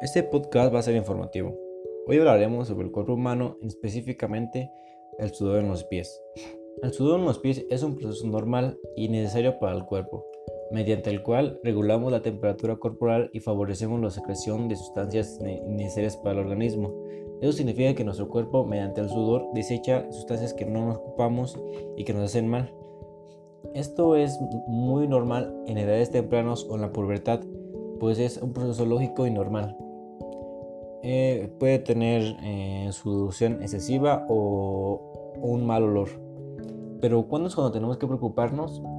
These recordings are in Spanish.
Este podcast va a ser informativo. Hoy hablaremos sobre el cuerpo humano, específicamente el sudor en los pies. El sudor en los pies es un proceso normal y necesario para el cuerpo, mediante el cual regulamos la temperatura corporal y favorecemos la secreción de sustancias necesarias para el organismo. Eso significa que nuestro cuerpo, mediante el sudor, desecha sustancias que no nos ocupamos y que nos hacen mal. Esto es muy normal en edades tempranas o en la pubertad, pues es un proceso lógico y normal. Eh, puede tener eh, sudoración excesiva o un mal olor. Pero ¿cuándo es cuando tenemos que preocuparnos?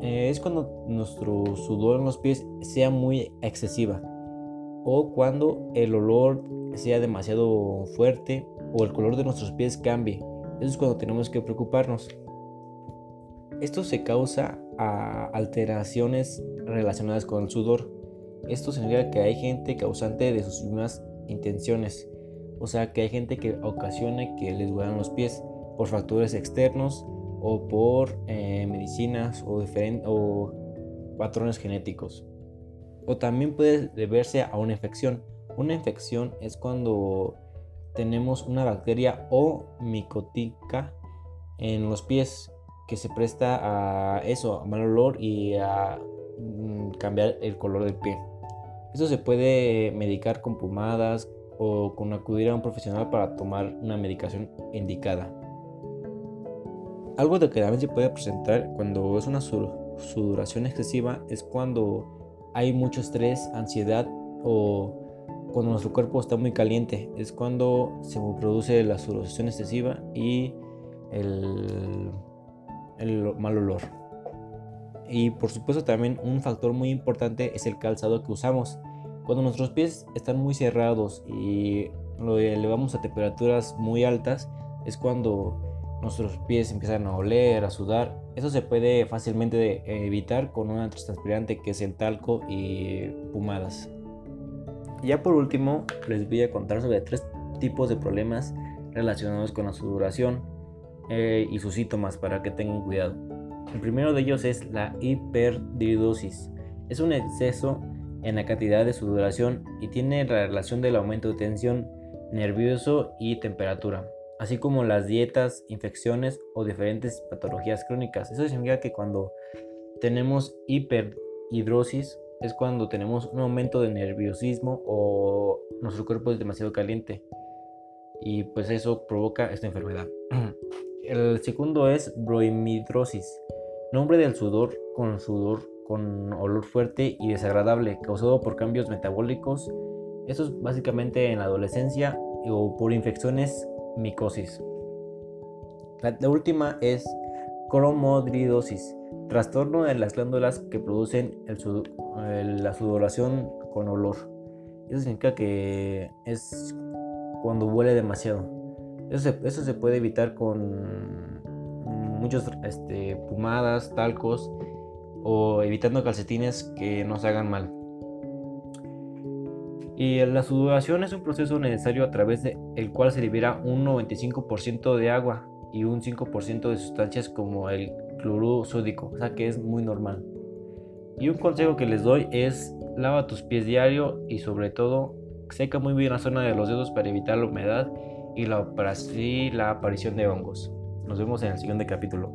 Eh, es cuando nuestro sudor en los pies sea muy excesiva o cuando el olor sea demasiado fuerte o el color de nuestros pies cambie. Eso es cuando tenemos que preocuparnos. Esto se causa a alteraciones relacionadas con el sudor. Esto significa que hay gente causante de sus mismas intenciones. O sea que hay gente que ocasiona que les duelan los pies por factores externos o por eh, medicinas o, o patrones genéticos. O también puede deberse a una infección. Una infección es cuando tenemos una bacteria o micótica en los pies que se presta a eso, a mal olor y a mm, cambiar el color del pie. Esto se puede medicar con pomadas o con acudir a un profesional para tomar una medicación indicada. Algo de que también se puede presentar cuando es una sudoración excesiva es cuando hay mucho estrés, ansiedad o cuando nuestro cuerpo está muy caliente. Es cuando se produce la sudoración excesiva y el, el mal olor. Y por supuesto también un factor muy importante es el calzado que usamos. Cuando nuestros pies están muy cerrados y lo elevamos a temperaturas muy altas, es cuando nuestros pies empiezan a oler, a sudar. Eso se puede fácilmente evitar con un antitranspirante que es el talco y pomadas. Ya por último, les voy a contar sobre tres tipos de problemas relacionados con la sudoración eh, y sus síntomas para que tengan cuidado. El primero de ellos es la hiperdiridosis. Es un exceso en la cantidad de sudoración y tiene la relación del aumento de tensión nervioso y temperatura, así como las dietas, infecciones o diferentes patologías crónicas. Eso significa que cuando tenemos hiperhidrosis es cuando tenemos un aumento de nerviosismo o nuestro cuerpo es demasiado caliente y pues eso provoca esta enfermedad. El segundo es broimidrosis Nombre del sudor con sudor con olor fuerte y desagradable causado por cambios metabólicos. Esto es básicamente en la adolescencia o por infecciones micosis. La, última es cromodridosis, trastorno de las glándulas que producen la sudoración con olor. Eso significa que es cuando huele demasiado. eso se puede evitar con muchos este, pumadas, talcos o evitando calcetines que nos hagan mal. Y la sudoración es un proceso necesario a través del cual se libera un 95% de agua y un 5% de sustancias como el cloruro sódico, o sea que es muy normal. Y un consejo que les doy es lava tus pies diario y sobre todo seca muy bien la zona de los dedos para evitar la humedad y la, y la aparición de hongos. Nos vemos en el siguiente capítulo.